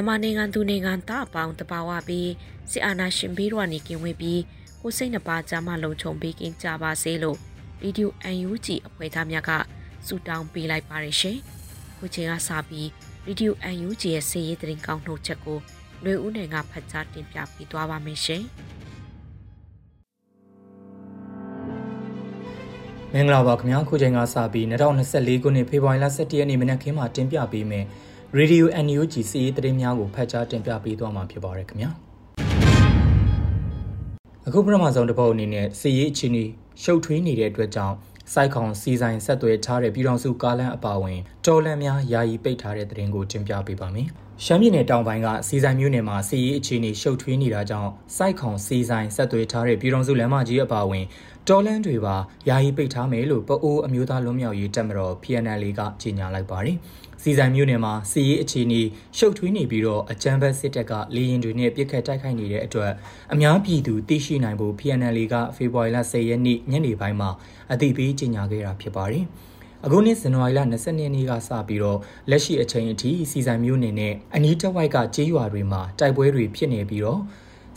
မြန်မာနိုင်ငံသူနိုင်ငံသားအပေါင်းတဘာဝပြီးစစ်အာဏာရှင်ပြီးတော့နေကင်းဝေးပြီးကိုစိတ်နှပါကြမှလုံခြုံပေးကင်းကြပါစေလို့ဗီဒီယို UNG အဖွဲ့သားများကဆုတောင်းပေးလိုက်ပါတယ်ရှင်။ခုချိန်ကစပြီးဗီဒီယို UNG ရဲ့စီးရေးသတင်းကောင်းနှုတ်ချက်ကိုຫນွေဦးနယ်ကဖတ်ကြားတင်ပြပေးသွားပါမယ်ရှင်။မင်္ဂလာပါခင်ဗျာခုချိန်ကစပြီး2024ခုနှစ်ဖေဖော်ဝါရီလ17ရက်နေ့မနက်ခင်းမှာတင်ပြပေးမယ်။ ရေဒီယို NUG စီးရီးသတင်းများကိုဖတ်ကြားတင်ပြပေးသွားမှာဖြစ်ပါရခင်ဗျာအခုပထမဆုံးတစ်ပုတ်အနေနဲ့စီးရီးအခြေအနေရှုပ်ထွေးနေတဲ့အတွက်ကြောင့်စိုက်ခေါင်စီဆိုင်ဆက်သွယ်ထားတဲ့ပြည်တော်စုကားလမ်းအပါအဝင်တော်လန်များယာယီပိတ်ထားတဲ့သတင်းကိုတင်ပြပေးပါမယ်။ ရှမ်းပြည်နယ်တောင်ပိုင်းကစီဆိုင်မြို့နယ်မှာစီရေးအခြေအနေရှုပ်ထွေးနေတာကြောင့်စိုက်ခေါင်စီဆိုင်ဆက်သွယ်ထားတဲ့ပြည်တော်စုလမ်းမကြီးအပါအဝင်တော်လန်တွေပါယာယီပိတ်ထားမယ်လို့ပအိုးအမျိုးသားလွတ်မြောက်ရေးတပ်မတော် PNL ကကြေညာလိုက်ပါတယ်။စီဆိုင်မြို့နယ်မှာစီရေးအခြေအနေရှုပ်ထွေးနေပြီးတော့အကြမ်းဖက်စစ်တပ်ကလေရင်တွေနဲ့ပြစ်ခတ်တိုက်ခိုက်နေတဲ့အတွက်အများပြည်သူသိရှိနိုင်ဖို့ PNL ကဖေဖော်ဝါရီလ10ရက်နေ့ညနေပိုင်းမှာအသိပေးကြေညာခဲ့တာဖြစ်ပါတယ်။ အခုနှစ်ဇန်နဝါရီလ22ရက်နေ့ကစပြီးတော့လက်ရှိအချိန်အထိစီဆိုင်မျိုးနယ်နဲ့အနီးတစ်ဝိုက်ကကြေးရွာတွေမှာတိုက်ပွဲတွေဖြစ်နေပြီးတော့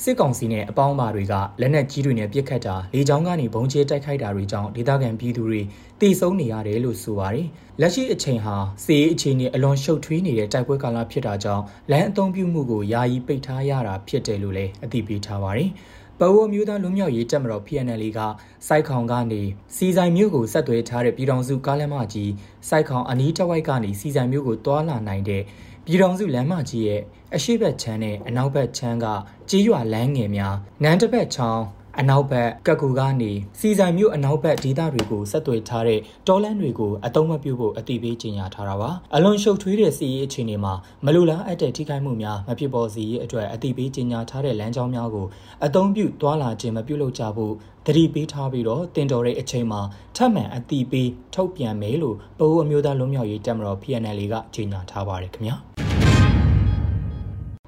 စစ်ကောင်စီနဲ့အပေါင်းပါတွေကလက်နက်ကြီးတွေနဲ့ပစ်ခတ်တာလေကြောင်းကနေဘုံကျဲတိုက်ခိုက်တာတွေကြောင့်ဒေသခံပြည်သူတွေတေဆုံးနေရတယ်လို့ဆိုပါတယ်။လက်ရှိအချိန်ဟာစီးအခြေအနေအလွန်ရှုပ်ထွေးနေတဲ့တိုက်ပွဲကာလဖြစ်တာကြောင့်လမ်းအုံပြုမှုကိုယာယီပိတ်ထားရတာဖြစ်တယ်လို့လည်းအသိပေးထားပါတယ်။ ပဝမျိုးသားလူမျိုးရေးတက်မတော် PNL ကစိုက်ခေါင်ကနေစီဆိုင်မျိုးကိုဆက်သွယ်ထားတဲ့ပြည်တော်စုကားလမ်းမကြီးစိုက်ခေါင်အနီးတစ်ဝိုက်ကနေစီဆိုင်မျိုးကိုတွာလာနိုင်တဲ့ပြည်တော်စုလမ်းမကြီးရဲ့အရှိတ်ချမ်းနဲ့အနောက်ဘက်ချမ်းကကြီးရွာလမ်းငယ်များနန်းတစ်ဘက်ချောင်း အနောက်ဘက်ကကူကနေစီဆိုင်မြို့အနောက်ဘက်ဒေသတွေကိုဆက်သွယ်ထားတဲ့တောလန်းတွေကိုအတုံးမပြုတ်ဖို့အတိပေးကြေညာထားတာပါအလွန်ရှုပ်ထွေးတဲ့စီးရေးအခြေအနေမှာမလူလားအပ်တဲ့ထိခိုက်မှုများမဖြစ်ပေါ်စေရေးအတွက်အတိပေးကြေညာထားတဲ့လမ်းကြောင်းများကိုအတုံးပြုတ်သွာလာခြင်းမပြုလုပ်ကြဖို့တတိပေးထားပြီးတော့တင်တော်တဲ့အချိန်မှာထပ်မံအတိပေးထုတ်ပြန်မယ်လို့ပအိုးအမျိုးသားလွတ်မြောက်ရေးတပ်မတော် PNL ကကြေညာထားပါတယ်ခင်ဗျာ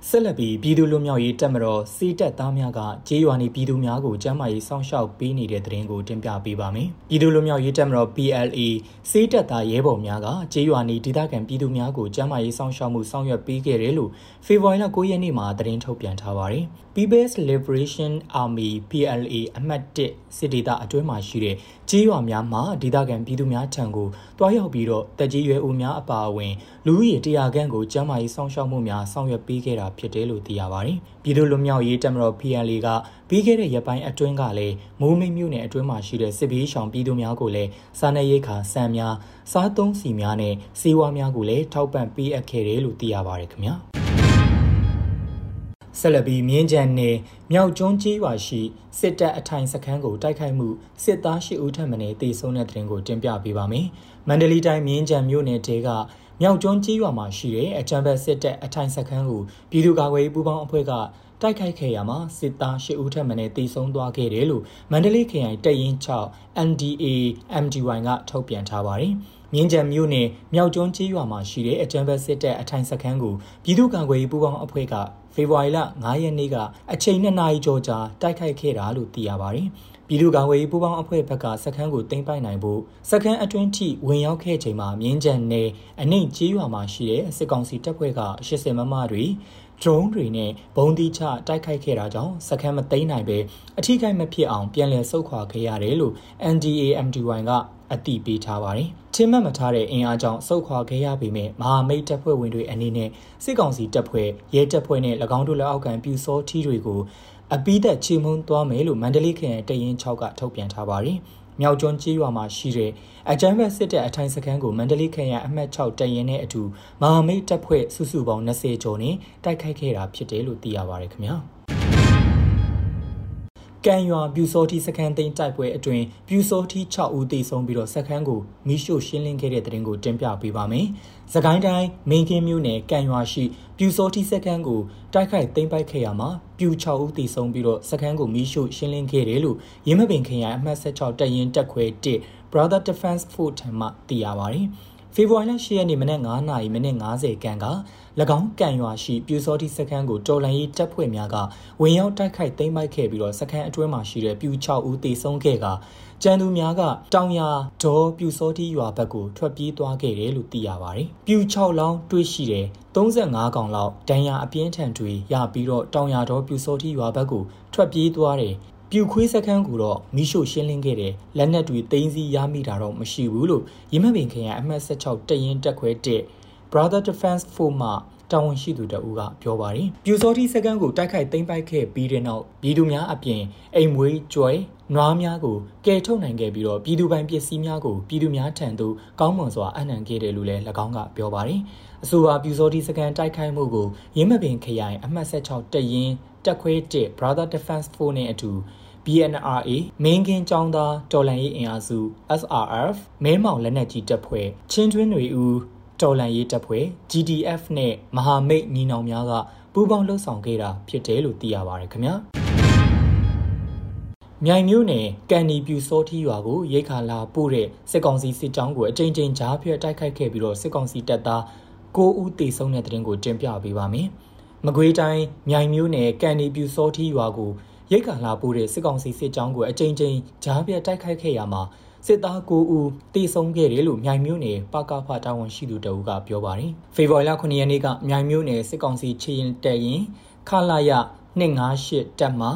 ဆက်လက်ပြီးပြည်သူ့လူမျိုးရေးတပ်မတော်စီးတပ်သားများကကြေးရွာနေပြည်သူများကိုကျန်းမာရေးစောင့်ရှောက်ပေးနေတဲ့သတင်းကိုတင်ပြပေးပါမယ်။ပြည်သူ့လူမျိုးရေးတပ်မတော် PLA စီးတပ်သားရဲဘော်များကကြေးရွာနေဒေသခံပြည်သူများကိုကျန်းမာရေးစောင့်ရှောက်မှုဆောင်ရွက်ပေးခဲ့တယ်လို့ဖေဖော်ဝါရီလ9ရက်နေ့မှာသတင်းထုတ်ပြန်ထားပါတယ်။ People's Liberation Army PLA အမှတ်1စစ်ဒေသအတွင်းမှာရှိတဲ့ကြေးရွာများမှာဒေသခံပြည်သူများထံကိုတွားရောက်ပြီးတော့တက်ကြီးရွယ်ဦးများအပါအဝင်လူဦးရေ100ခန့်ကိုကျန်းမာရေးစောင့်ရှောက်မှုများဆောင်ရွက်ပေးခဲ့တာဖြစ်တယ်လို့သိရပါတယ်။ပြည်သူ့လူမျိုးရေးတပ်မတော် PLA ကပြီးခဲ့တဲ့ရက်ပိုင်းအတွင်းကလည်းမိုးမိတ်မြို့နယ်အတွင်းမှာရှိတဲ့စစ်ဘေးရှောင်ပြည်သူများကိုလည်းစားနပ်ရိက္ခာဆန်များစားသုံးစီများနဲ့စေဝါများကိုလည်းထောက်ပံ့ပေးအပ်ခဲ့တယ်လို့သိရပါတယ်ခင်ဗျာ။ ဆက်လက်ပြီးမြင်းကြံနယ်မြောက်ကျွန်းကြီးရွာရှိစစ်တပ်အထိုင်စခန်းကိုတိုက်ခိုက်မှုစစ်သားရှိဦးထက်မင်းတေဆုံးတဲ့တဲ့ရင်ကိုတင်ပြပေးပါမယ်။မန္တလေးတိုင်းမြင်းကြံမြို့နယ်တဲကမြောက်ကျွန်းကြီးရွာမှာရှိတဲ့အကြံဘက်စစ်တပ်အထိုင်စခန်းကိုပြည်သူ့ကာကွယ်ရေးပူးပေါင်းအဖွဲ့ကတိုက်ခိုက်ခဲ့ရမှာစစ်သား၈ဦးထက်မနည်းတေဆုံးသွားခဲ့တယ်လို့မန္တလေးခရိုင်တပ်ရင်း6 NDA MDY ကထုတ်ပြန်ထားပါတယ်။မြင်းကြံမြို့နယ်မြောက်ကျွန်းကြီးရွာမှာရှိတဲ့အကြံဘက်စစ်တပ်အထိုင်စခန်းကိုပြည်သူ့ကာကွယ်ရေးပူးပေါင်းအဖွဲ့က ဖေဖော်ဝါရီလ9ရက်နေ့ကအချိန်2နာရီကျော်ကြာတိုက်ခိုက်ခဲ့တာလို့သိရပါတယ်။ပြည်သူ့ကာကွယ်ရေးပူးပေါင်းအဖွဲ့ဘက်ကစခန်းကိုတင်ပိုက်နိုင်ဖို့စခန်းအတွင်းထိဝင်ရောက်ခဲ့ချိန်မှာမြင်းကြံနယ်အနှိမ်ကြီးရွာမှာရှိတဲ့စစ်ကောင်စီတပ်ဖွဲ့က80မမတွေ drone တွေနဲ့ဘုံတိချတိုက်ခိုက်ခဲ့တာကြောင့်စခန်းမသိမ်းနိုင်ပဲအထီးကိမ့်မဖြစ်အောင်ပြန်လည်ဆုတ်ခွာခဲ့ရတယ်လို့ NDAMDY ကအတိပေးထားပါတယ်။ ချင်းမှတ်မထားတဲ့အင်အားကြောင့်စုခွာခဲ့ရပေမဲ့မဟာမိတ်တပ်ဖွဲ့ဝင်တွေအနေနဲ့စစ်ကောင်စီတပ်ဖွဲ့ရဲတပ်ဖွဲ့နဲ့၎င်းတို့လက်အောက်ခံပြူစောထီးတွေကိုအပိသက်ချေမှုန်းသွားမယ်လို့မန္တလေးခရိုင်တရင်6ကထုတ်ပြန်ထားပါတယ်။မြောက်ကျွန်းကြီးရွာမှာရှိတဲ့အကြမ်းဖက်စစ်တပ်အထိုင်စခန်းကိုမန္တလေးခရိုင်အမှတ်6တရင်နဲ့အတူမဟာမိတ်တပ်ဖွဲ့စုစုပေါင်း20ကျော်နဲ့တိုက်ခိုက်ခဲ့တာဖြစ်တယ်လို့သိရပါတယ်ခင်ဗျာ။ ကံရွာပြူစောတိစခန်းသိမ်းတိုက်ပွဲအတွင်းပြူစောတိ6ဦးသေဆုံးပြီးတော့စခန်းကိုမိရှို့ရှင်းလင်းခဲ့တဲ့တဲ့ရင်ကိုတင်ပြပေးပါမယ်။စကိုင်းတိုင်းမင်းကင်းမြို့နယ်ကံရွာရှိပြူစောတိစခန်းကိုတိုက်ခိုက်သိမ်းပိုက်ခဲ့ရမှာပြူ6ဦးသေဆုံးပြီးတော့စခန်းကိုမိရှို့ရှင်းလင်းခဲ့တယ်လို့ရင်းမပင်ခရိုင်အမှတ်16တပ်ရင်းတပ်ခွဲ1 Brother Defense Force ထံမှသိရပါတယ်။ ဖေဖော်ဝါရီလ10ရက်နေ့မနက်9:00နာရီမိနစ်50ခန်းက၎င်းကံရွာရှိပြူစောတိစခန်းကိုတော်လန်ရေးတပ်ဖွဲ့များကဝင်ရောက်တိုက်ခိုက်သိမ်းပိုက်ခဲ့ပြီးတော့စခန်းအတွင်းမှာရှိတဲ့ပြူ6ဦးသေဆုံးခဲ့ကကျန်သူများကတောင်ယာဒေါ်ပြူစောတိရွာဘက်ကိုထွက်ပြေးသွားခဲ့တယ်လို့သိရပါတယ်။ပြူ6လောင်းတွေ့ရှိတယ်35កောင်လောက်ဒဏ်ရာအပြင်းထန်တွေရပြီးတော့တောင်ယာဒေါ်ပြူစောတိရွာဘက်ကိုထွက်ပြေးသွားတယ် ပြူခွေးစခန်းကိုတော့မိရှို့ရှင်းလင်းခဲ့တယ်လက်နက်တွေတင်းစီရမိတာတော့မရှိဘူးလို့ရမပင်ခရိုင်အမှတ်16တရင်တက်ခွဲ1 Brother Defense Force မှတာဝန်ရှိသူတအူးကပြောပါတယ်။ပြူစောတိစကန်ကိုတိုက်ခိုက်သိမ်းပိုက်ခဲ့ပြီးတဲ့နောက်ပြည်သူများအပြင်အိမ်မွေးကြွယ်နွားများကိုကယ်ထုတ်နိုင်ခဲ့ပြီးတော့ပြည်သူပိုင်ပစ္စည်းများကိုပြည်သူများထံသို့ကောင်းမွန်စွာအနှံခဲ့တယ်လို့လည်း၎င်းကပြောပါတယ်။အဆိုပါပြူစောတိစကန်တိုက်ခိုက်မှုကိုရင်းမပင်ခရိုင်အမှတ်16တရင်တက်ခွဲ1 Brother Defense Force နဲ့အတူ BNRA မင်းကင်းចောင်းသားတော်လန်ရေးအင်အားစု SRF မဲမောင်လက်နက်ကြီးတပ်ဖွဲ့ချင်းတွင်းတွေဦးတော်လန်ရေးတပ်ဖွဲ့ GDF နဲ့မဟာမိတ်ညီနောင်များကပူးပေါင်းလှုပ်ဆောင်ခဲ့တာဖြစ်တယ်လို့သိရပါတယ်ခင်ဗျာမြိုင်မျိုးနယ်ကန်နီပြူစောထီရွာကိုရိတ်ခါလာပို့တဲ့စစ်ကောင်စီစစ်ကြောင်းကိုအကြိမ်ကြိမ်ကြားဖြတ်တိုက်ခိုက်ခဲ့ပြီးတော့စစ်ကောင်စီတပ်သား9ဦးသေဆုံးတဲ့တဲ့တင်ကိုတင်ပြပေးပါမယ်။မကွေးတိုင်းမြိုင်မျိုးနယ်ကန်နီပြူစောထီရွာကို ရိတ်ခါလာပို့တဲ့စစ်ကောင်စီစစ်ကြောင်းကိုအကြိမ်ကြိမ်ကြားဖြတ်တိုက်ခိုက်ခဲ့ရမှာစစ်သား9ဦးတေဆုံးခဲ့တယ်လို့မြိုင်မြို့နယ်ပကဖတာဝန်ရှိသူတအုပ်ကပြောပါတယ်။ဖေဖော်ဝါရီလ9ရက်နေ့ကမြိုင်မြို့နယ်စစ်ကောင်စီချီရင်တက်ရင်ခလာရ258တက်မှာ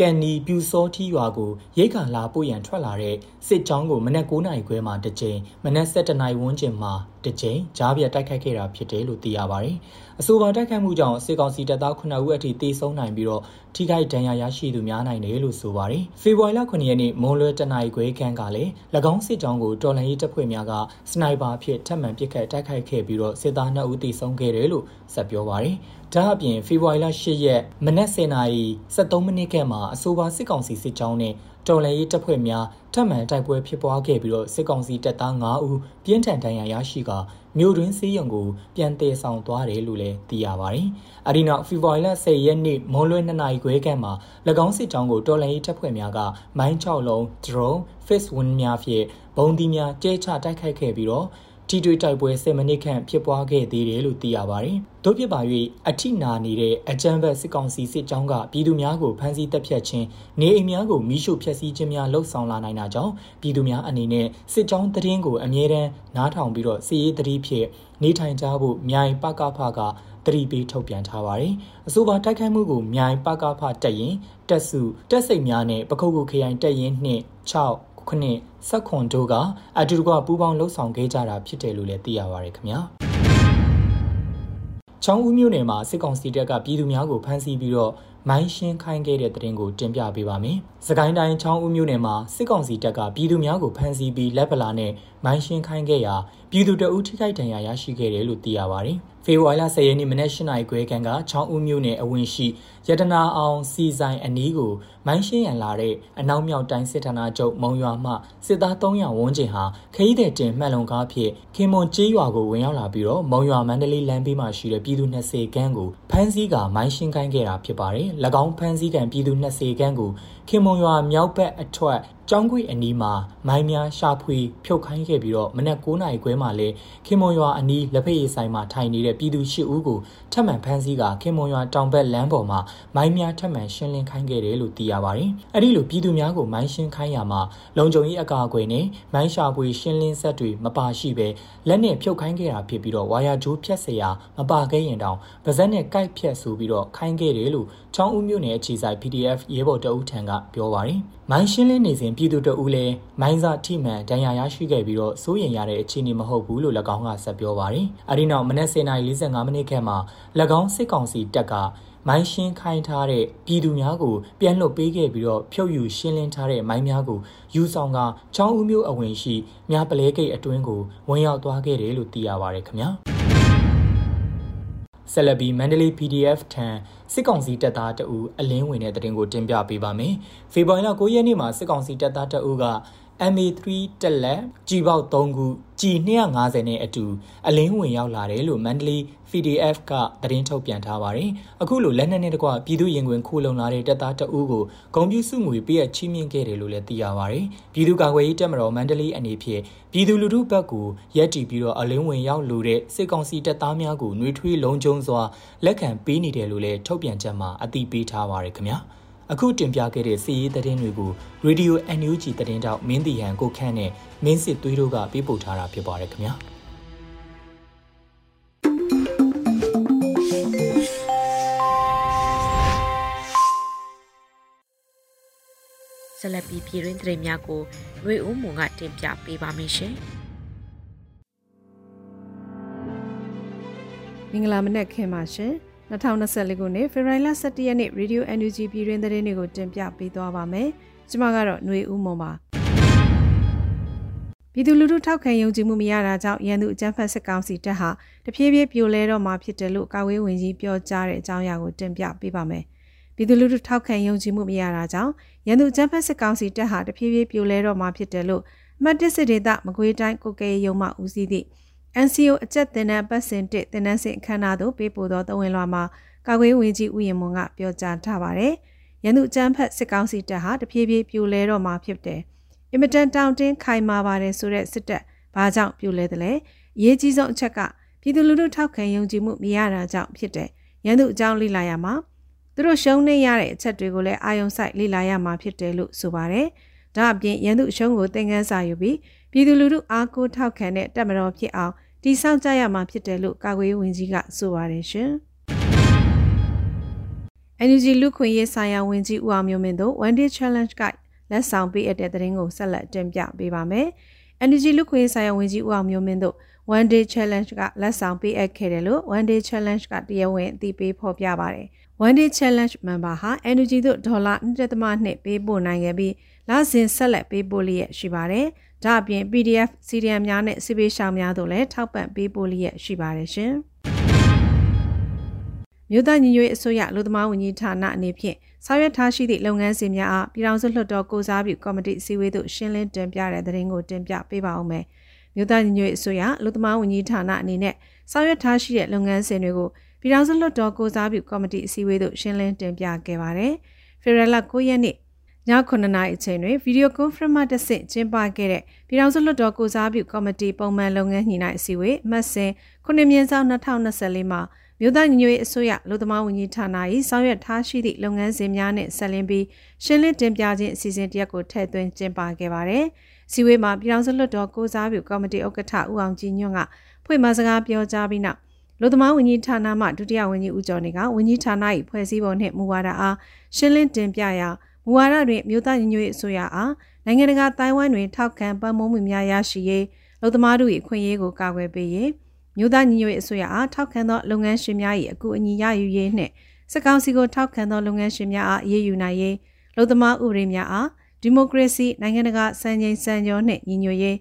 ကန်နီပြူစောထီရွာကိုရိတ်ခါလာပို့ရန်ထွက်လာတဲ့စစ်ကြောင်းကိုမနက်9နာရီခွဲမှာတစ်ကြိမ်မနက်7နာရီဝန်းကျင်မှာတစ်ကြိမ်ကြားပြတ်တိုက်ခိုက်ခဲ့တာဖြစ်တယ်လို့သိရပါတယ်။အဆိုပါတိုက်ခိုက်မှုကြောင့်စစ်ကောင်စီတပ်သား9ဦးအထိသေဆုံးနိုင်ပြီးတော့ထိခိုက်ဒဏ်ရာရရှိသူများနိုင်တယ်လို့ဆိုပါတယ်။ဖေဖော်ဝါရီလ9ရက်နေ့မွန်လွဲတနာရီခွဲခန့်ကလည်း၎င်းစစ်ကြောင်းကိုတော်လန်ရေးတပ်ဖွဲ့များကစနိုက်ပါအဖြစ်ထပ်မံပစ်ခတ်တိုက်ခိုက်ခဲ့ပြီးတော့စစ်သား2ဦးသေဆုံးခဲ့တယ်လို့ဆက်ပြောပါတယ်။ ဒါအပြင်ဖေဖော်ဝါရီလ10ရက်မနက်10:00နာရီ73မိနစ်ခန့်မှာအဆိုပါစစ်ကောင်စီစစ်ကြောင်းနဲ့တော်လှန်ရေးတပ်ဖွဲ့များထပ်မံတိုက်ပွဲဖြစ်ပွားခဲ့ပြီးတော့စစ်ကောင်စီတပ်သား9ဦးပြင်းထန်ဒဏ်ရာရရှိကာမြို့တွင်းစေးရုံကိုပြန်တည်ဆောင်သွားတယ်လို့လည်းသိရပါတယ်။အဒီနောက်ဖေဖော်ဝါရီလ10ရက်နေ့မွန်လွဲ2နာရီခွဲခန့်မှာ၎င်းစစ်ကြောင်းကိုတော်လှန်ရေးတပ်ဖွဲ့များကမိုင်း6လုံး drone face wind များဖြင့်ဘုံဒီများကျဲချတိုက်ခိုက်ခဲ့ပြီးတော့ ထိတွေ့တိုက်ပွဲ10မိနစ်ခန့်ဖြစ်ပွားခဲ့သေးတယ်လို့သိရပါတယ်။တို့ဖြစ်ပါ၍အထိနာနေတဲ့အကြမ်းဖက်စစ်ကောင်စီစစ်ကြောင်းကပြည်သူများကိုဖမ်းဆီးတပ်ဖြတ်ခြင်းနေအိမ်များကိုမိရှုဖျက်ဆီးခြင်းများလှုပ်ဆောင်လာနိုင်တာကြောင့်ပြည်သူများအနေနဲ့စစ်ကြောင်းတရင်ကိုအမြဲတမ်းနားထောင်ပြီးတော့စီရေးတတိဖြစ်နေထိုင်ကြဖို့မြိုင်ပကဖကတတိပေးထုတ်ပြန်ထားပါတယ်။အဆိုပါတိုက်ခိုက်မှုကိုမြိုင်ပကဖတက်ရင်တက်စုတက်စိတ်များနဲ့ပခုတ်ကူခရိုင်တက်ရင်နှင့်6ခုနှစ် ဆက်ခွန်တို့ကအတူတကွပူးပေါင်းလှုပ်ဆောင်ခဲ့ကြတာဖြစ်တယ်လို့လည်းသိရပါတယ်ခင်ဗျာချောင်းဦးမြို့နယ်မှာစစ်ကောင်စီတပ်ကပြည်သူများကိုဖမ်းဆီးပြီးတော့မိုင်းရှင်းခိုင်းခဲ့တဲ့တဲ့တင်ကိုတင်ပြပေးပါမယ်။ စကိုင်းတိုင်းချောင်းဦးမြို့နယ်မှာစစ်ကောင်စီတပ်ကပြည်သူများကိုဖမ်းဆီးပြီးလက်ပလာနဲ့မိုင်းရှင်းခိုင်းခဲ့ရာပြည်သူတအုပ်ထိခိုက်ဒဏ်ရာရရှိခဲ့တယ်လို့သိရပါတယ်။ဖေဖော်ဝါရီလ10ရက်နေ့မနက်၈နာရီခွဲခန့်ကချောင်းဦးမြို့နယ်အဝင်ရှိရတနာအောင်စီဆိုင်အနီးကိုမိုင်းရှင်းရန်လာတဲ့အနောက်မြောက်တိုင်းစစ်ဌာနချုပ်မုံရွာမှစစ်သား300ဝန်းကျင်ဟာခရီးသည်တင်မှတ်လုံကားဖြင့်ခင်မွန်ကျေးရွာကိုဝင်ရောက်လာပြီးတော့မုံရွာမန္တလေးလမ်းဘေးမှာရှိတဲ့ပြည်သူ20ခန်းကိုဖမ်းဆီးကမိုင်းရှင်းခိုင်းခဲ့တာဖြစ်ပါတယ်။၎င်းဖမ်းဆီးကံပြည်သူ20ခန်းကိုခင်မွန်ရွာမြောက်ဘက်အထွက် ကျောင်းခွေအနီးမှာမိုင်းများရှာဖွေဖြုတ်ခိုင်းခဲ့ပြီးတော့မနက်9နာရီခွဲမှာလဲခင်မွန်ရွာအနီးလက်ဖက်ရည်ဆိုင်မှာထိုင်နေတဲ့ပြည်သူ၈ဦးကိုထပ်မံဖမ်းဆီးကခင်မွန်ရွာတောင်ဘက်လမ်းပေါ်မှာမိုင်းများထပ်မံရှင်းလင်းခိုင်းခဲ့တယ်လို့သိရပါတယ်။အဲဒီလိုပြည်သူများကိုမိုင်းရှင်းခိုင်းရမှာလုံခြုံရေးအကာအကွယ်နဲ့မိုင်းရှာဖွေရှင်းလင်းဆက်တွေမပါရှိပဲလက်နဲ့ဖြုတ်ခိုင်းခဲ့တာဖြစ်ပြီးတော့ဝါယာကြိုးဖြတ်เสียမပါခဲ့ရင်တောင်ပါဇက်နဲ့ကိုက်ဖြတ်ဆိုပြီးတော့ခိုင်းခဲ့တယ်လို့ချောင်းဦးမြို့နယ်အခြေဆိုင် PDF ရဲဘော်တအုပ်ထံကပြောပါတယ်။ မိုင်းရှင်းလင်းနေစဉ်ပြည်သူတအုပ်လည်းမိုင်းစာထိမှန်ဒဏ်ရာရရှိခဲ့ပြီးတော့စိုးရင်ရတဲ့အခြေအနေမဟုတ်ဘူးလို့၎င်းကဆက်ပြောပါတယ်။အဲဒီနောက်မနက်10:45မိနစ်ခန့်မှာ၎င်းစစ်ကောင်စီတပ်ကမိုင်းရှင်းခိုင်းထားတဲ့ပြည်သူများကိုပြန်လွတ်ပေးခဲ့ပြီးတော့ဖြုတ်ယူရှင်းလင်းထားတဲ့မိုင်းများကိုယူဆောင်ကချောင်းဦးမျိုးအဝင်ရှိမြပလဲဂိတ်အတွင်းကိုဝင်ရောက်သွားခဲ့တယ်လို့သိရပါတယ်ခင်ဗျာ ဆယ်လဘီမန္တလေး PDF ထံစစ်ကောင်စီတပ်သားတအူအလင်းဝင်တဲ့တရင်ကိုတင်ပြပေးပါမယ်။ဖေဖော်ဝါရီလ9ရက်နေ့မှာစစ်ကောင်စီတပ်သားတအူက MA3 တက်လက်ကြီးပေါက်3ခုကြီး250နဲ့အတူအလင်းဝင်ရောက်လာတယ်လို့မန္တလေး PDF ကသတင်းထုတ်ပြန်ထားပါတယ်။အခုလိုလက်နက်နဲ့တကွပြည်သူရင်ခွင်ခိုးလုံလာတဲ့တပ်သားတအူးကိုဂုံပြူစုငွေပေးအချီးမြှင့်ခဲ့တယ်လို့လည်းသိရပါတယ်။ပြည်သူ့ကာကွယ်ရေးတပ်မတော်မန္တလေးအနေဖြင့်ပြည်သူလူထုဘက်ကိုရက်တီပြီးတော့အလင်းဝင်ရောက်လိုတဲ့စစ်ကောင်စီတပ်သားများကိုနှွေထွေးလုံးကျုံစွာလက်ခံပေးနေတယ်လို့လည်းထုတ်ပြန်ချက်မှာအသိပေးထားပါတယ်ခင်ဗျာ။ အခုတင်ပြခဲ့တဲ့စီးရီးသတင်းတွေကို Radio NUG သတင်းတောက်မင်းတီဟန်ကိုခန့်နဲ့မင်းစစ်သွေးတို့ကပေးပို့ထားတာဖြစ်ပါတယ်ခင်ဗျာဆက်လက်ပြီးပြည်တွင်းသတင်းများကိုရွေဦးမွန်ကတင်ပြပေးပါမယ်ရှင်။မင်္ဂလာမနက်ခင်းပါရှင်။ 2024ခုနှစ်ဖေဖော်ဝါရီလ17ရက်နေ့ Radio NUG ပြည်တွင်သတင်းတွေကိုတင်ပြပေးသွားပါမယ်။ကျွန်မကတော့ຫນွေဦးမွန်ပါ။ပြည်သူလူထုထောက်ခံယုံကြည်မှုမရတာကြောင့်ရန်သူအကြမ်းဖက်စစ်ကောင်စီတပ်ဟာတဖြည်းဖြည်းပြိုလဲတော့မှဖြစ်တယ်လို့ကာဝေးဝင်ကြီးပြောကြားတဲ့အကြောင်းအရာကိုတင်ပြပေးပါမယ်။ပြည်သူလူထုထောက်ခံယုံကြည်မှုမရတာကြောင့်ရန်သူအကြမ်းဖက်စစ်ကောင်စီတပ်ဟာတဖြည်းဖြည်းပြိုလဲတော့မှဖြစ်တယ်လို့အမှတ်၁စစ်ဒေသမကွေးတိုင်းကိုကဲရုံမှဦးစီးသည့် NCO အကြက်တင်တဲ့ပတ်စဉ်တစ်တင်နန်းစင်အခမ်းအနားသို့ပေးပို့သောတဝင်လွှာမှာကာကွယ်ဝင်ကြီးဦးရင်မွန်ကပြောကြားထားပါတယ်။ရန်သူအကြမ်းဖက်စစ်ကောင်စီတပ်ဟာတဖြည်းဖြည်းပြိုလဲတော့မှာဖြစ်တယ်။အင်မတန်တောင်တင်းခိုင်မာပါတယ်ဆိုတဲ့စစ်တပ်ဘာကြောင့်ပြိုလဲတယ်လဲ။အရေးကြီးဆုံးအချက်ကပြည်သူလူထုထောက်ခံယုံကြည်မှုမရတာကြောင့်ဖြစ်တယ်။ရန်သူအကြောင်းလေ့လာရမှာသူတို့ရှုံးနေရတဲ့အချက်တွေကိုလည်းအာယုံဆိုင်လေ့လာရမှာဖြစ်တယ်လို့ဆိုပါတယ်။ ဒါအပြင်ရန်သူအရှုံးကိုသင်ခန်းစာယူပြီးပြည်သူလူထုအားကိုးထောက်ခံတဲ့တပ်မတော်ဖြစ်အောင်တိဆောက်ကြရမှာဖြစ်တယ်လို့ကာကွယ်ရေးဝန်ကြီးကဆိုပါတယ်ရှင်။ NUG လူခွင့်ရေးဆိုင်ရာဝန်ကြီးဦးအောင်မျိုးမင်းတို့ One Day Challenge ကလက်ဆောင်ပေးအပ်တဲ့သတင်းကိုဆက်လက်တင်ပြပေးပါမယ်။ NUG လူခွင့်ရေးဆိုင်ရာဝန်ကြီးဦးအောင်မျိုးမင်းတို့ One Day Challenge ကလက်ဆောင်ပေးအပ်ခဲ့တယ်လို့ One Day Challenge ကတရားဝင်အသိပေးဖော်ပြပါတယ်။ One Day Challenge member ဟာ NUG တို့ဒေါ်လာ1.2ပေးပို့နိုင်ခဲ့ပြီး လစဉ်ဆက်လက်ပေးပို့လျက်ရှိပါတယ်။ဒါအပြင် PDF CDM များနဲ့စစ်ပေးရှောင်များတို့လည်းထောက်ပံ့ပေးပို့လျက်ရှိပါတယ်ရှင်။မြို့သားညီညွတ်ရေးအစိုးရလူသမားဝန်ကြီးဌာနအနေဖြင့်ဆောင်ရွက်ထားရှိသည့်လုပ်ငန်းစဉ်များအားပြည်ထောင်စုလွှတ်တော်ကိုစားပြုကော်မတီအစည်းအဝေးသို့ရှင်းလင်းတင်ပြတဲ့သတင်းကိုတင်ပြပေးပါဦးမယ်။မြို့သားညီညွတ်ရေးအစိုးရလူသမားဝန်ကြီးဌာနအနေနဲ့ဆောင်ရွက်ထားရှိတဲ့လုပ်ငန်းစဉ်တွေကိုပြည်ထောင်စုလွှတ်တော်ကိုစားပြုကော်မတီအစည်းအဝေးသို့ရှင်းလင်းတင်ပြခဲ့ပါတယ်။ဖေဖော်ဝါရီလ9ရက်နေ့ ည9နာရီအချိန်တွင်ဗီဒီယိုကွန်ဖရင့်မှတစ်ဆင့်ကျင်းပခဲ့တဲ့ပြည်ထောင်စုလွှတ်တော်ကိုစားပြုကော်မတီပုံမှန်လုပ်ငန်းညှိနှိုင်းအစည်းအဝေးမှတ်စဉ်9မြင်းဆောင်2024မှာမြို့သားညီညွတ်ရေးအစိုးရလူသမားဝန်ကြီးဌာန၏ဆောင်ရွက်ထားရှိသည့်လုပ်ငန်းစဉ်များနှင့်ဆက်လင်းပြီးရှင်းလင်းတင်ပြခြင်းအစီအစဉ်တရက်ကိုထည့်သွင်းကျင်းပခဲ့ပါတယ်။စီဝေးမှာပြည်ထောင်စုလွှတ်တော်ကိုစားပြုကော်မတီဥက္ကဋ္ဌဦးအောင်ကြည်ညွန့်ကဖွင့်မစကားပြောကြားပြီးနောက်လူသမားဝန်ကြီးဌာနမှဒုတိယဝန်ကြီးဦးကျော်နေကဝန်ကြီးဌာန၏ဖွဲ့စည်းပုံနှင့်မူဝါဒအားရှင်းလင်းတင်ပြရာ မူဝါဒတွင်မြို့သားညီညွတ်ရေးအစိုးရအားနိုင်ငံတကာတိုင်းဝမ်တွင်ထောက်ခံပံ့ပိုးမှုများရရှိရေးလူသမားတို့၏အခွင့်အရေးကိုကာကွယ်ပေးရေးမြို့သားညီညွတ်ရေးအစိုးရအားထောက်ခံသောလုပ်ငန်းရှင်များ၏အကူအညီရယူရေးနှင့်စစ်ကောင်စီကိုထောက်ခံသောလုပ်ငန်းရှင်များအားအရေးယူနိုင်ရေးလူသမားဥပဒေများအားဒီမိုကရေစီနိုင်ငံတကာစံချိန်စံကျော်နှင့်ညီညွတ်ရေး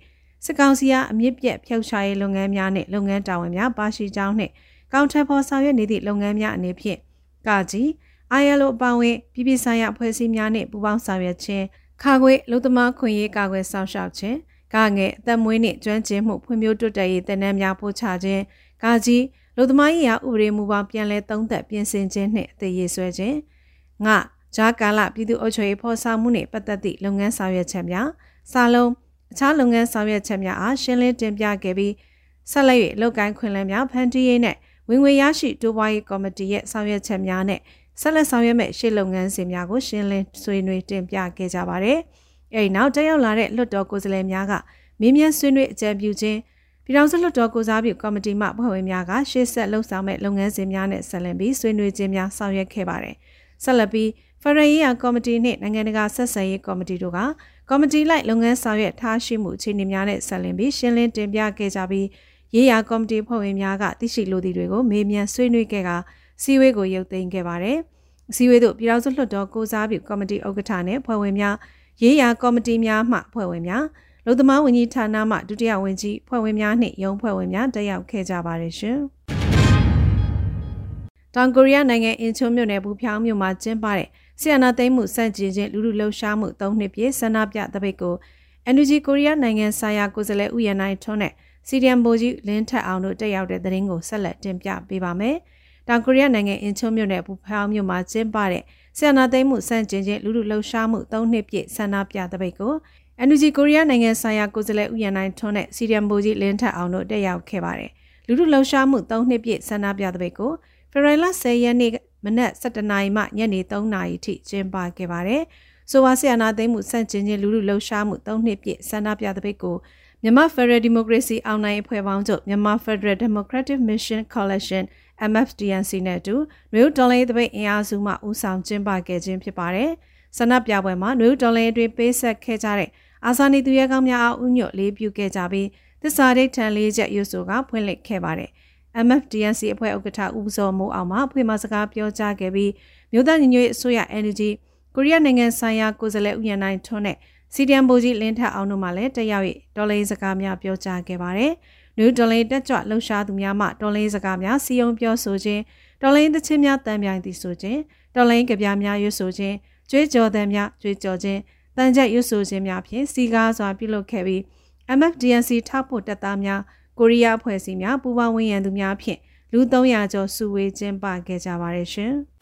စစ်ကောင်စီအားအမြင့်ပြတ်ဖျောက်ချရေးလုပ်ငန်းများနှင့်လုပ်ငန်းတာဝန်များပါရှိကြောင်းနှင့်ကောင်ထက်ဖော်ဆောင်ရွက်နေသည့်လုပ်ငန်းများအနေဖြင့်ကာကြီး ILO အပောင်းဝင်ပြည်ပဆိုင်ရာအဖွဲ့အစည်းများနှင့်ပူးပေါင်းဆောင်ရွက်ခြင်းခါခွေလူသမားခွင့်ရေးကာကွယ်ဆောင်ရှောက်ခြင်းကငယ်အသက်မွေးနှင့်ကျွမ်းကျင်မှုဖွံ့ဖြိုးတိုးတက်ရေးတည်နှံများပို့ချခြင်းကာကြီးလူသမားရေးရာဥပဒေမူပေါင်းပြန်လည်သုံးသပ်ပြင်ဆင်ခြင်းနှင့်အသေးရေးဆွဲခြင်းငဂျားကာလပြည်သူ့အုပ်ချုပ်ရေးဖော်ဆောင်မှုနှင့်ပတ်သက်သည့်လုပ်ငန်းဆောင်ရွက်ချက်များစာလုံးအခြားလုပ်ငန်းဆောင်ရွက်ချက်များအားရှင်းလင်းတင်ပြခဲ့ပြီးဆက်လက်၍လုပ်ကိုင်းခွင့်လန်းများဖန်တီးရေးနှင့်ဝင်ငွေရရှိတိုးပွားရေးကော်မတီရဲ့ဆောင်ရွက်ချက်များနဲ့ ဆက်လက်ဆောင်ရွက်မဲ့ရှေ့လုပ်ငန်းစဉ်များကိုရှင်းလင်းဆွေးနွေးတင်ပြခဲ့ကြပါတယ်။အဲဒီနောက်တက်ရောက်လာတဲ့လွှတ်တော်ကိုယ်စားလှယ်များကမင်းမြန်ဆွေးနွေးအကြံပြုခြင်းပြည်ထောင်စုလွှတ်တော်ကိုစားပြုကော်မတီမှဖွဲ့ဝင်များကရှေ့ဆက်လှုပ်ဆောင်မဲ့လုပ်ငန်းစဉ်များနဲ့ဆက်လက်ပြီးဆွေးနွေးခြင်းများဆောင်ရွက်ခဲ့ပါတယ်။ဆက်လက်ပြီးဖရရေးယာကော်မတီနှင့်နိုင်ငံတကာဆက်ဆံရေးကော်မတီတို့ကကော်မတီလိုက်လုပ်ငန်းဆောင်ရွက်ထားရှိမှုအခြေအနေများနဲ့ဆက်လင်းပြီးရှင်းလင်းတင်ပြခဲ့ကြပြီးရေးရာကော်မတီဖွဲ့ဝင်များကသိရှိလိုသည့်တွေကိုမေးမြန်းဆွေးနွေးခဲ့က စီဝေးကိုရုပ်သိမ်းခဲ့ပါတယ်။စီဝေးတို့ပြည်ထောင်စုလွှတ်တော်ကိုစားပြုကော်မတီဥက္ကဋ္ဌနဲ့ဖွဲ့ဝင်များရေးရာကော်မတီများမှဖွဲ့ဝင်များလုံသမားဝန်ကြီးဌာနမှဒုတိယဝန်ကြီးဖွဲ့ဝင်များနှင့်ရုံးဖွဲ့ဝင်များတက်ရောက်ခဲ့ကြပါတယ်ရှင်။တောင်ကိုရီးယားနိုင်ငံအင်ချွန်းမြို့နယ်ဘူဖြောင်းမြို့မှာကျင်းပတဲ့ဆီယနာသိမ်းမှုစန့်ကျင်ခြင်းလူလူလှုပ်ရှားမှု၃နှစ်ပြည့်ဆန္ဒပြတပိတ်ကို NUG ကိုရီးယားနိုင်ငံဆိုင်ရာကိုယ်စားလှယ်ဥယျာဉ်နိုင်ထွန်းနဲ့စီဒီအမ်ဘိုကြီးလင်းထက်အောင်တို့တက်ရောက်တဲ့သတင်းကိုဆက်လက်တင်ပြပေးပါမယ်။ တောင်ကိုရီးယားနိုင်ငံအင်ချွန်းမြို့နယ်ဘူဖောင်းမြို့မှာကျင်းပတဲ့ဆီယနာသိမ်းမှုစန့်ကျင်ခြင်းလူလူလှုပ်ရှားမှု၃နှစ်ပြည့်ဆန္ဒပြတပိတ်ကို NUG ကိုရီးယားနိုင်ငံဆိုင်ရာကိုယ်စားလှယ်ဥယျာဉ်နိုင်ထွန်းနဲ့စီဒီအမ်ဘိုကြီးလင်းထက်အောင်တို့တက်ရောက်ခဲ့ပါတယ်။လူလူလှုပ်ရှားမှု၃နှစ်ပြည့်ဆန္ဒပြတပိတ်ကိုဖေဖော်ဝါရီလ10ရက်နေ့မနက်7:00နာရီမှညနေ3:00နာရီထိကျင်းပခဲ့ပါတယ်။ဆိုဝါဆီယနာသိမ်းမှုစန့်ကျင်ခြင်းလူလူလှုပ်ရှားမှု၃နှစ်ပြည့်ဆန္ဒပြတပိတ်ကိုမြန်မာ Federal Democracy အောင်နိုင်အဖွဲ့ပေါင်းချုပ်မြန်မာ Federal Democratic Mission Coalition MFDNC နဲ့အတူနွေဦးတော်လေးတပိတ်အင်အားစုမှဦးဆောင်ကျင်းပခဲ့ခြင်းဖြစ်ပါတယ်။ဆန္ဒပြပွဲမှာနွေဦးတော်လေးအတွင်းပေးဆက်ခဲ့ကြတဲ့အာဇာနည်သူရဲကောင်းများအားဥညွတ်လေးပြုခဲ့ကြပြီးသစ္စာဒိဋ္ဌံလေးချက်ရွဆိုကဖွင့်လှစ်ခဲ့ပါတယ်။ MFDNC အဖွဲ့ဥက္ကဋ္ဌဦးစောမိုးအောင်မှအဖွဲ့မှစကားပြောကြားခဲ့ပြီးမြို့သားညီညွတ်ရေးအစိုးရ NUG ကိုရီးယားနိုင်ငံဆိုင်ရာကိုယ်စားလှယ်ဥယျာဉ်နိုင်ထွန်းနဲ့စီဒီအမ်ဘိုကြီးလင်းထက်အောင်တို့မှလည်းတက်ရောက်၍တော်လိုင်းစကားများပြောကြားခဲ့ပါတယ်။ နယူးတော်လိုင်းတက်ကြွလှုပ်ရှားသူများမှတော်လိုင်းစကားများစီယုံပြောဆိုခြင်းတော်လိုင်းသချင်းများတန်ပြိုင်သည်ဆိုခြင်းတော်လိုင်းကြပြများရွတ်ဆိုခြင်းကြွေးကြော်သံများကြွေးကြော်ခြင်းတန်ကြက်ရွတ်ဆိုခြင်းများဖြင့်စီကားစွာပြုလုပ်ခဲ့ပြီး MFDNC ထောက်ဖို့တပ်သားများကိုရီးယားအဖွဲ့အစည်းများပူးပေါင်းဝင်ရန်သူများဖြင့်လူ300ကျော်စုဝေးကျင်းပခဲ့ကြပါတယ်ရှင်။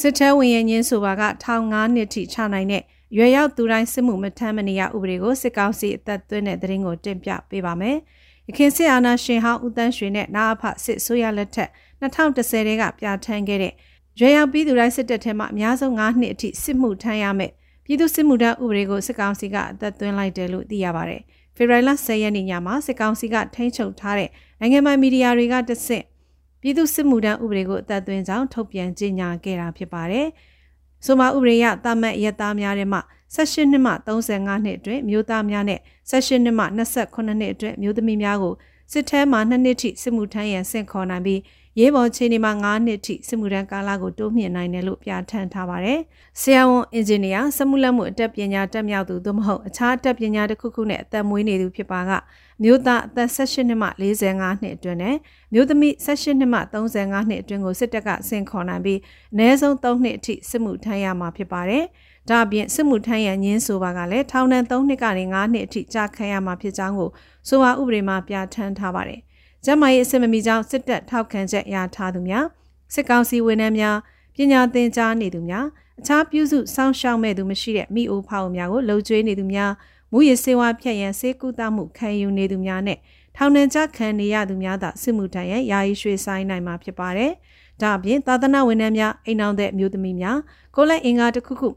စစ်ထဲဝင်ရညင်းဆိုပါက15နှစ်ထိချနိုင်တဲ့ ရွယ်ရောက်သူတိုင်းစစ်မှုမထမ်းမနေရဥပဒေကိုစစ်ကောင်စီအသက်သွင်းတဲ့သတင်းကိုတင်ပြပေးပါမယ်။ရခိုင်စစ်အာဏာရှင်ဟောင်းဦးတန်းရွှေနဲ့နာအဖစစ်ဆိုရလက်ထက်2010တဲကပြဋ္ဌာန်းခဲ့တဲ့ရွယ်ရောက်ပြီးသူတိုင်းစစ်တပ်ထဲမှာအများဆုံး9နှစ်အထိစစ်မှုထမ်းရမယ်ပြည်သူစစ်မှုထမ်းဥပဒေကိုစစ်ကောင်စီကအသက်သွင်းလိုက်တယ်လို့သိရပါတယ်။ဖေဖော်ဝါရီလ10ရက်နေ့ညမှာစစ်ကောင်စီကထိန်းချုပ်ထားတဲ့နိုင်ငံပိုင်မီဒီယာတွေကတဆင့်ပြည်သူစစ်မှုထမ်းဥပဒေကိုအသက်သွင်းကြောင်းထုတ်ပြန်ကြေညာခဲ့တာဖြစ်ပါတယ်။ ဆိုမှဥပဒေရတာမတ်ရက်သားများထဲမှ18နှစ်မှ35နှစ်အတွင်းမျိုးသားများနဲ့18နှစ်မှ28နှစ်အတွင်းမျိုးသမီးများကိုစစ်ထဲမှာ2နှစ်ထိစစ်မှုထမ်းရန်ဆင့်ခေါ်နိုင်ပြီး ရေးပေါ်ခြေနေမှာ9နှစ်ထိစစ်မှုထမ်းကာလကိုတိုးမြှင့်နိုင်တယ်လို့ပြဋ္ဌာန်းထားပါတယ်။ဆရာဝန်အင်ဂျင်နီယာစက်မှုလက်မှုအတတ်ပညာတက်မြောက်သူသို့မဟုတ်အခြားအတတ်ပညာတစ်ခုခုနဲ့အသက်မွေးနေသူဖြစ်ပါကမြို့သားအသက်18နှစ်မှ45နှစ်အတွင်းနဲ့မြို့သမီး18နှစ်မှ35နှစ်အတွင်းကိုစစ်တပ်ကဆင့်ခေါ်နိုင်ပြီးအနည်းဆုံး3နှစ်အထိစစ်မှုထမ်းရမှာဖြစ်ပါတယ်။ဒါအပြင်စစ်မှုထမ်းရန်ညင်းဆိုပါကလည်းထောင်ဒဏ်3နှစ်ကနေ9နှစ်အထိကြာခံရမှာဖြစ်ကြောင်းကိုဆိုပါဥပဒေမှာပြဋ္ဌာန်းထားပါတယ်။ ကျန်းမာရေးအဆင့်မမီကြောင်းစစ်တပ်ထောက်ခံချက်ရထားသူများစစ်ကောင်စီဝန်ထမ်းများပညာသင်ကြားနေသူများအခြားပြုစုစောင့်ရှောက်မဲ့သူမရှိတဲ့မိအိုဖောက်များကိုလှုပ်ကြွေးနေသူများမူရစေဝါဖြတ်ရန်စေကူတာမှုခံယူနေသူများနဲ့ထောင်နှံကြခံနေရသူများသာစစ်မှုထမ်းရန်ယာယီရွှေဆိုင်နိုင်မှာဖြစ်ပါတယ်။ဒါအပြင်သာသနာဝန်ထမ်းများအိမ်အောင်တဲ့အမျိုးသမီးများကိုလက်အင်္ဂါတစ်ခုခု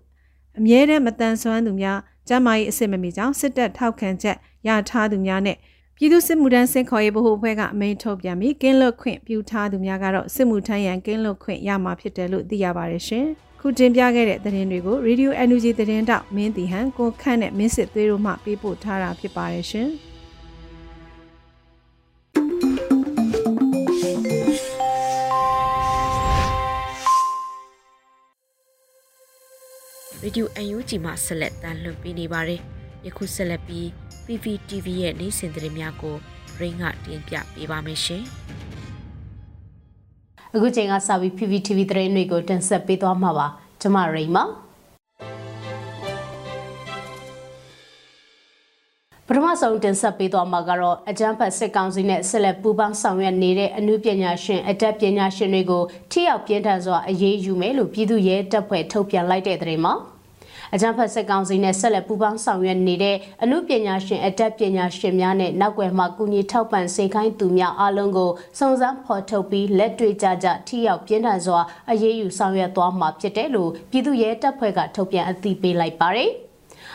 အမြဲတမ်းမတန်ဆွမ်းသူများကျန်းမာရေးအဆင့်မမီကြောင်းစစ်တပ်ထောက်ခံချက်ရထားသူများနဲ့ ပြည်သူစစ်မှုထမ်းစင်ခေါ်ရေးဗဟိုအဖွဲ့ကအမိန့်ထုတ်ပြန်ပြီးကင်းလွတ်ခွင့်ပြုထားသူများကတော့စစ်မှုထမ်းရန်ကင်းလွတ်ခွင့်ရမှာဖြစ်တယ်လို့သိရပါတယ်ရှင်။ခုတင်ပြခဲ့တဲ့သတင်းတွေကို Radio NUG သတင်းတောက်မင်းတီဟန်ကိုခန့်နဲ့မင်းစစ်သွေးတို့မှပေးပို့ထားတာဖြစ်ပါတယ်ရှင်။ရေဒီယို UNG မှာဆက်လက်တမ်းလွှင့်ပေးနေပါတယ်။ယခုဆက်လက်ပြီး PPTV ရဲ့နေ့စဉ်သတင်းများကိုရင်းကတင်ပြပေးပါမယ်ရှင်။အခုချိန်ကစပြီး PPTV သတင်းတွေကိုတင်ဆက်ပေးသွားမှာပါ။ကျွန်မရိန်ပါပထမဆုံးတင်ဆက်ပေးသွားမှာကတော့အကြမ်းဖက်စစ်ကောင်စီနဲ့ဆက်လက်ပူးပေါင်းဆောင်ရွက်နေတဲ့အမှုပညာရှင်အတက်ပညာရှင်တွေကိုထိရောက်ပြင်းထန်စွာအရေးယူမယ်လို့ပြည်သူ့ရဲတပ်ဖွဲ့ထုတ်ပြန်လိုက်တဲ့သတင်းမှာ အကြံဖတ်စစ်ကောင်စီနဲ့ဆက်လက်ပူးပေါင်းဆောင်ရွက်နေတဲ့အမှုပညာရှင်အတက်ပညာရှင်များနဲ့နောက်ွယ်မှာကူညီထောက်ပံ့စေခိုင်းသူများအလုံးကိုစုံစမ်းဖော်ထုတ်ပြီးလက်တွေ့ကြကြထိရောက်ပြင်းထန်စွာအရေးယူဆောင်ရွက်သွားမှာဖြစ်တယ်လို့ပြည်သူ့ရဲတပ်ဖွဲ့ကထုတ်ပြန်အသိပေးလိုက်ပါတယ်။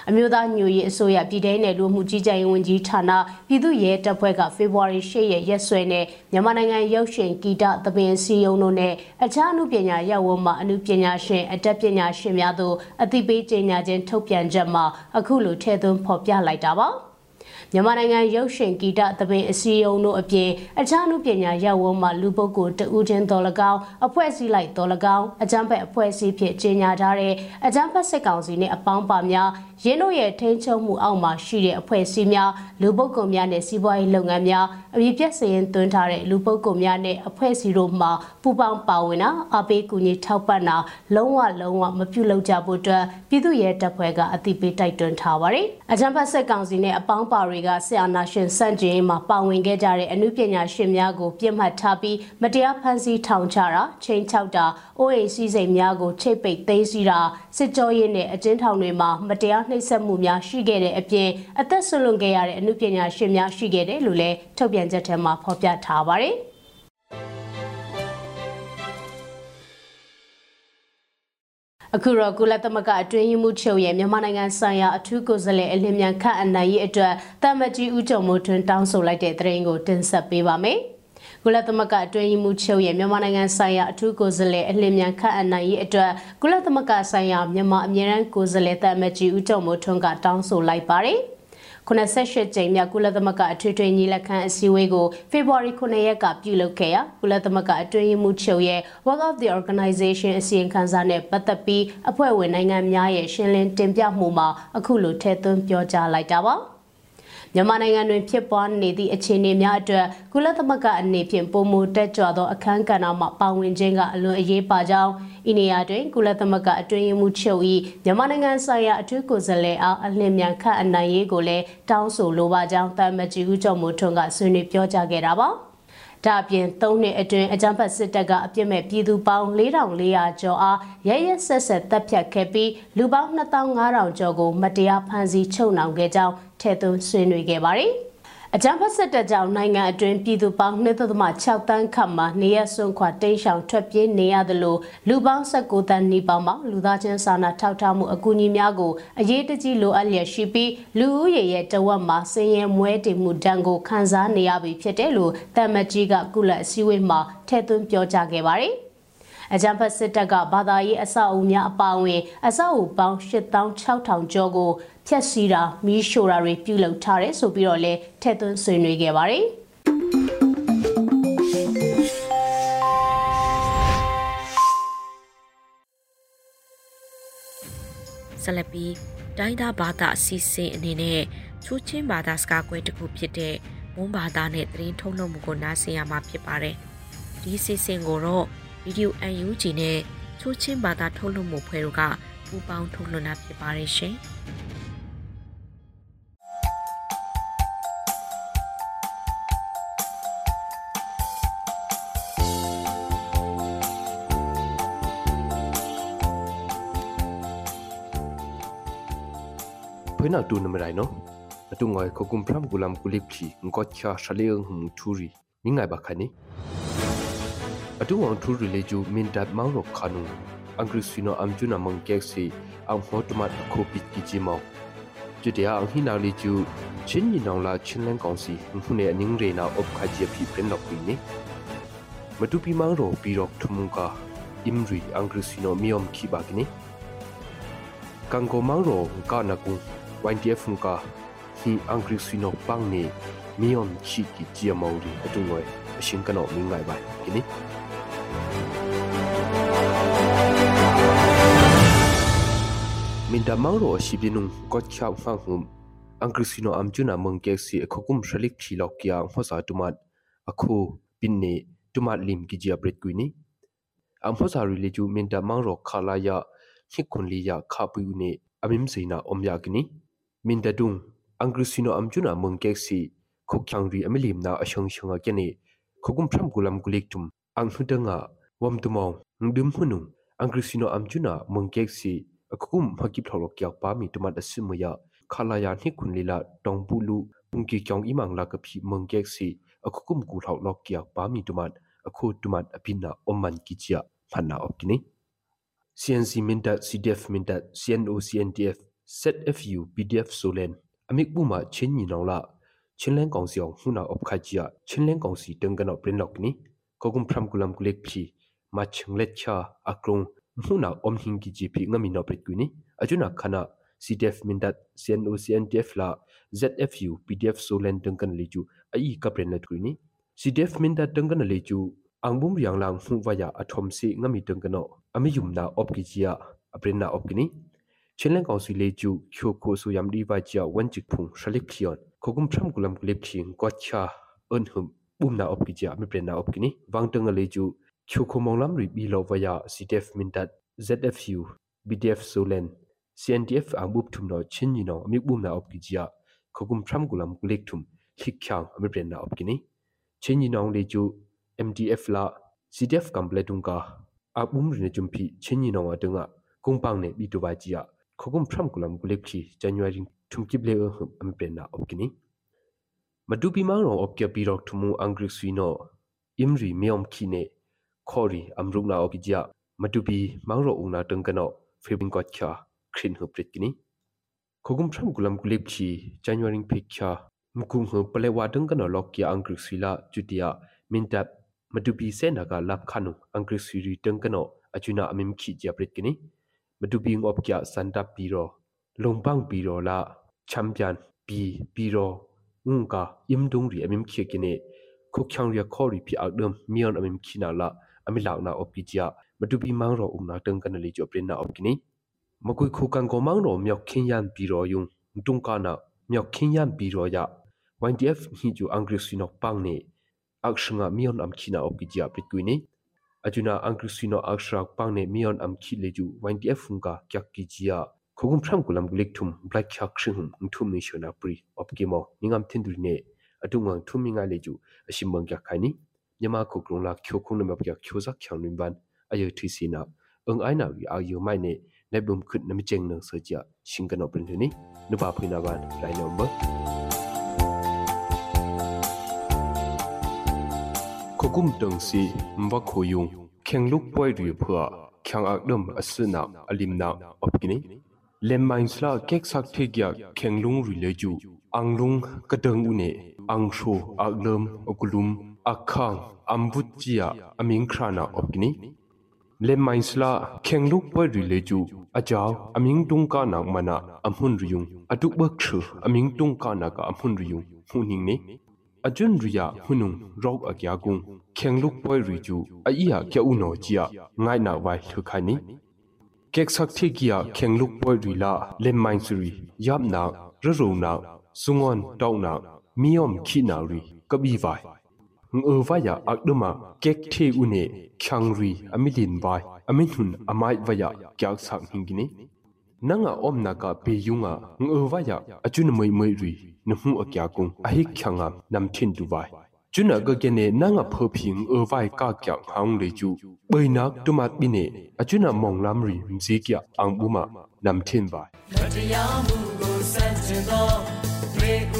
အမျိုးသားညွရေးအစိုးရပြည်ထောင်နယ်လူမှုကြီးကြပ်ရေးဝန်ကြီးဌာနပြည်သူ့ရဲတပ်ဖွဲ့ကဖေဖော်ဝါရီ၈ရက်ရက်စွဲနဲ့မြန်မာနိုင်ငံရုပ်ရှင်ဂီတသဘင်စီယုံတို့နဲ့အခြားအမှုပညာရပ်ဝန်းမှာအမှုပညာရှင်အတတ်ပညာရှင်များတို့အသိပေးကြေညာခြင်းထုတ်ပြန်ချက်မှာအခုလိုထည့်သွင်းဖော်ပြလိုက်တာပါ။မြန်မာနိုင်ငံရုပ်ရှင်ဂီတသဘင်အစည်းအရုံးတို့အပြင်အခြားလူပညာရပ်ဝန်းမှာလူပုဂ္ဂိုလ်တဦးချင်းတော်၎င်းအဖွဲ့အစည်းလိုက်တော်၎င်းအကြမ်းဖက်အဖွဲ့အစည်းဖြင့်ကြေညာထားတဲ့အကြမ်းဖက်စစ်ကောင်စီနဲ့အပေါင်းပါများ ရင်းတို့ရဲ့ထိန်းချုပ်မှုအောက်မှာရှိတဲ့အဖွဲ့အစည်းများလူပုဂ္ဂိုလ်များနဲ့စီးပွားရေးလုပ်ငန်းများအပြည့်ပြည့်စရင်သွင်းထားတဲ့လူပုဂ္ဂိုလ်များနဲ့အဖွဲ့အစည်းတို့မှပူးပေါင်းပါဝင်တာအပေးကူညီထောက်ပံ့တာလုံးဝလုံးဝမပြုလုပ်ကြဖို့အတွက်ပြည်သူ့ရဲတပ်ဖွဲ့ကအသိပေးတိုက်တွန်းထားပါတယ်။အကြံဖတ်ဆက်ကောင်စီနဲ့အပေါင်းပါတွေကဆရာနာရှင်စန့်ကျင်မှာပါဝင်ခဲ့ကြတဲ့အမှုပညာရှင်များကိုပြစ်မှတ်ထားပြီးမတရားဖမ်းဆီးထောင်ချတာချိန်ချောက်တာအိုးအိမ်စည်းစိမ်များကိုချိတ်ပိတ်သိမ်းဆီးတာစစ်ကြောရေးနဲ့အကျဉ်းထောင်တွေမှာမတရားနှိပ်စက်မှုများရှိခဲ့တဲ့အပြင်အသက်ဆွလွန်ခဲ့ရတဲ့အမှုပညာရှင်များရှိခဲ့တယ်လို့လည်းထုတ်ပြန်ချက်ထဲမှာဖော်ပြထားပါတယ်။အခုတော့ကုလသမဂ္ဂအတွင်းရေးမှူးချုပ်ရဲ့မြန်မာနိုင်ငံဆိုင်ရာအထူးကိုယ်စားလှယ်အလင်းမြန်ခန့်အနိုင်ရေးအတွက်တာမကြီးဦးကျော်မိုးထွန်းတောင်းဆိုလိုက်တဲ့သတင်းကိုတင်ဆက်ပေးပါမယ်။ ကုလသမဂ္ဂအတွင်းရေးမှူးချုပ်ရဲ့မြန်မာနိုင်ငံဆိုင်ရာအထူးကိုယ်စားလှယ်အလင်းမြန်ခန့်အနိုင်ရေးအတွက်ကုလသမဂ္ဂဆိုင်ရာမြန်မာအမြဲတမ်းကိုယ်စားလှယ်တာမကြီးဦးကျော်မိုးထွန်းကတောင်းဆိုလိုက်ပါတယ်။88ကြိမ်မြောက်ကုလသမဂ္ဂအထွေထွေညီလာခံအစည်းအဝေးကိုဖေဖော်ဝါရီ9ရက်ကပြုလုပ်ခဲ့ရာကုလသမဂ္ဂအတွင်းရေးမှူးချုပ်ရဲ့ Work of the Organization အစီရင်ခံစာနဲ့ပတ်သက်ပြီးအဖွဲ့ဝင်နိုင်ငံများရဲ့ရှင်းလင်းတင်ပြမှုမှာအခုလိုထည့်သွင်းပြောကြားလိုက်တာပါ။ မြန်မာနိုင်ငံတွင်ဖြစ်ပွားနေသည့်အခြေအနေများအတွက်ကုလသမဂ္ဂအနေဖြင့်ပုံမတက်ကြွသောအခမ်းကဏ္ဍမှပါဝင်ခြင်းကအလွန်အရေးပါကြောင်းဤနေရာတွင်ကုလသမဂ္ဂအတွင်းရေးမှူးချုပ်၏မြန်မာနိုင်ငံဆိုင်ရာအထူးကိုယ်စားလှယ်အားအလင်းမြန်ခန့်အနိုင်ရေးကိုလည်းတောင်းဆိုလိုပါကြောင်းတာမတ်ကြီးဦးကျော်မိုးထွန်းကဆွေးနွေးပြောကြားခဲ့တာပါ။ ဒါအပြင်၃နှစ်အတွင်းအကြမ်းဖက်စစ်တပ်ကအပြစ်မဲ့ပြည်သူပေါင်း4400ကျော်အားရရဆက်ဆက်တပ်ဖြတ်ခဲ့ပြီးလူပေါင်း2500ကျော်ကိုမတရားဖမ်းဆီးချုပ်နှောင်ခဲ့ကြောင်းထဲသွင်းဆွေးနွေးခဲ့ပါတယ်။ အကြမ်းဖက်စစ်တပ်ကြောင့်နိုင်ငံအတွင်းပြည်သူပေါင်း2.6တန်းခန့်မှာနေရစွန့်ခွာတိမ်းရှောင်ထွက်ပြေးနေရသလိုလူပေါင်း19တန်းနီးပါးမှာလူသားချင်းစာနာထောက်ထားမှုအကူအညီများကိုအရေးတကြီးလိုအပ်လျက်ရှိပြီးလူဦးရေရဲ့တဝက်မှာစည်ရင်မွဲတင်မှုတန်းကိုခန်းစားနေရပြီဖြစ်တယ်လို့တမ္မကြီးကကုလအစည်းအဝေးမှာထည့်သွင်းပြောကြားခဲ့ပါတယ်။အကြံဖတ်စစ်တပ်ကဘာသာရေးအဆောက်အဦများအပါအဝင် အဆောက်အဦပေါင်း8600ကျော်ကို ဖျက်ဆီးတာမီးရှို့တာတွေပြုလုပ်ထားတယ်ဆိုပြီးတော့လည်းထည့်သွင်းဆွေးနွေးခဲ့ပါတယ်ဆလပီတိုင်းသားဘာသာအစီအစဉ်အနေနဲ့ချိုးချင်းဘာသာစကားကွဲတစ်ခုဖြစ်တဲ့မွန်းဘာသာနဲ့သတင်းထုတ်လွှင့်မှုကိုနားဆင်ရမှာဖြစ်ပါတယ်။ဒီစီစဉ်ကိုတော့ဗီဒီယို UNG နဲ့ချိုးချင်းဘာသာထုတ်လွှင့်မှုဖွဲ့တို့ကပူးပေါင်းထုတ်လွှင့်တာဖြစ်ပါတယ်ရှင်။ ဖွေးနာတူနမရိုင်နော်အတူငွေခုကုမ်ဖရမ်ဂူလမ်ကူလစ်ဖြီငေါချာရှလေငုံထူရီမိငိုင်ဘခနီ atu ang thu rile ju min dat mang ro khanu angri sino amjuna mang kek si ang hotomat kho pit ki ji mau ju dia ang hina li ju chin ni nong la chin leng kong si hu ne ning re na op kha ji phi pen nok pi ni matu pi mang ro pi rok thumung ka imri angri sino miom ki ba ki ni kang go mang ro ka na ku wain tie phung ka hi angri sino pang ni miom chi ki ji mau ri atu ngoi အရှင်ကနောမင်းငိုင်ပါကိနိมิ YDF ကဟီအင်္ဂရိစီနောပန်းနေမီယွန်ချီကီဂျီမောရီအတွင်းဝဲအရှင်ကနော်မင်းငိုင်ပါခင်းနိမင်ဒမောရောရှိပြနုံကော့ချောက်ဖန်ဟုံအင်္ဂရိစီနောအမ်ဂျူနာမန်ကက်စီအခုကုမ်ရှလိကချီလောက်ကျာဟောစာတူမတ်အခုပင်နေတူမတ်လင်ကီဂျီအပရက်ကွီနိအမ်ဟောစာရီလီဂျူမင်ဒမောရောခါလာယာခိခွန်လီယာခါပူနေအမင်စိနာအုံယာကီနိ min da dung angrusino amjuna mungkek si khokyang ri amilim na ashong shonga kene khogum phram gulam gulik tum anghudanga wam tumaw ngdim hunu angrusino amjuna mungkek si akhum hakip thlorok kyak pa mi tumat asimaya khalaya ni kunlila tongbulu pungki kyong imang la kaphi mungkek si akhukum ku thlok lok kyak pa mi tumat akhu tumat apinna omman kichia phanna opkini CNC minta CDF minta CNO CNDF ZFU PDF Solen amik buma chin ni nongla chinlen kong siong huna op khajia chinlen kong si tengana prin lok ni kogum phram kulam kulek phi ma chinglet cha akrung huna om hing ki ji phi ngami no prit kuni ajuna khana CDF mindat CNO CNTF la ZFU PDF Solen tengkan leju ai ka prin let kuni CDF mindat tengkan leju angbum riang lang hu waya athom si ngami tengkano ami yumna op ki jia aprinna op kini ချင်းလန်ကောင်စီလေကျူချိုခိုဆူယမ်ဒီဝါချာဝန်ချစ်ဖုန်ရှလိခီယွန်ခိုကုမ်ဖရမ်ကူလမ်ကလစ်ခင်းကွာချာအန်ဟမ်ဘုံနာအော့ပကီချာမပရနာအော့ပကီနီဝမ်တငလေကျူချိုခိုမောင်လမ်ရီဘီလောဝယာစီတက်မင်တတ် ZFU BDF Solen CNTF အဘုပ်ထုံနောချင်းနီနောအမိဘုံနာအော့ပကီချာခိုကုမ်ဖရမ်ကူလမ်ကလစ်ထုံခိချောင်အမပရနာအော့ပကီနီချင်းနီနောလေကျူ MDF လာ CDF ကမ်ပလက်တုံကာအဘုံရနေချုံဖီချင်းနီနောအတငါကုံပ န်းနေဘီတူဘာချီယာခခုံဖရမ်ကုလမ်ဂုလက်ခီဇန်နဝါရီထုံကိဘလေအမ်ပနာအော့ကိနီမဒူပီမောင်ရောအော့ကပီရောထမူအင်္ဂရိဆွီနိုအင်ရီမြေုံခီနေခေါ်ရီအမ်ရုနာအော့ကိဂျာ မဒူပီမောင်ရောဦးနာတန်ကနောဖေဘင်ကော့ချာခရင်ဟပရစ်ကိနီခခုံဖရမ်ကုလမ်ဂုလက်ခီဇန်နဝါရီဖိချာမကုံဟပလေဝါတန်ကနောလော့ကီအင်္ဂရိဆွီလာဂျူတီယာမင်တပ်မဒူပီစေနာကလပ်ခနုအင်္ဂရိဆွီရီတန်ကနောအချူနာအမင်ခီဂျာပရစ်ကိနီမတူပီငော့ပြစန်တပ်ပီရောလုံပန်းပီရောလာချမ်ပီယံပီပီရောငုံကာအင်ဒုံရီအမင်ခိကိနေခုချောင်ရခေါ်ရီပီအောက်ဒမ်မီယွန်အမင်ခိနာလာအမီလောက်နာအော့ပီချာမတူပီမောင်ရောအုံနာတန်ကန်လီချိုပရင်နာအော့ကိနီမကွိခုကန်ကိုမောင်ရောမြောက်ခင်းယန်ပီရောယုံတုံကာနာမြောက်ခင်းယန်ပီရောယ YDF ဟီဂျူအင်္ဂရိစီနော့ပန်းနေအက်ရှငါမီယွန်အမ်ခိနာအော့ပီချာပရစ်ကွီနီ ajuna angkrusino akshrak pangne mion am khi leju ynpf funga kyak ki chia khogum phram kulam gulik thum black khak shing thum ni shona pri opkimo ningam thindur ne atungang thuminga leju ashimbang kyak khani nyama khokrong la khyo khong nam kyak khyo sak khyang nim ban ayo thisina ong aina wi ayo mai ne nebum khut nam cheng nang sa cha shingkan oprin ni nupa phina ban lai number ခကုမ်တုံစီမဘခိုယုံခေငလုပွိုင်ရီဖွာခေငအကဒမ်အစနာအလင်နာအပကိနီလမ်မိုင်းစလာကက်ဆက်ထေကျခေငလုံရီလေကျူအန်လုံကဒငုနေအန်ရှူအက ဒမ်အကလုံအခန်းအမ်ဘုချီယာအမင်ခရာနာအပကိနီလေမိုင်းစလာခေငလုပွိုင်ရီလေကျူအကြောင်းအမင်တုံကနာမနာအမွန်ရီယုံအတုဘခရှအမင်တုံကနာကအမွန်ရီယုံဟူနင်းနေ ajun riya hunung rok agya gung khengluk poi ri ju a iya kya uno chia ngai na wai thu khai ni kek sak thi kia khengluk poi ri la lem main suri yap na ro ro na sungon taw na miom khi na ri kabi vai ngơ vaya akduma kek the une khyang ri amilin vai amin hun amai vaya kyak sak hingini nanga om naka pe yunga ngö vaya achun moi moi ri nuhu akya kung ahi khyanga nam thin du vai chuna ga gene nanga phoping ơ vai ka kya hang le ju bai nak tumat bine achuna mong lam ri mzi kya ang buma nam thin vai တရားမှုကိုစัจကျင်သောရေဥ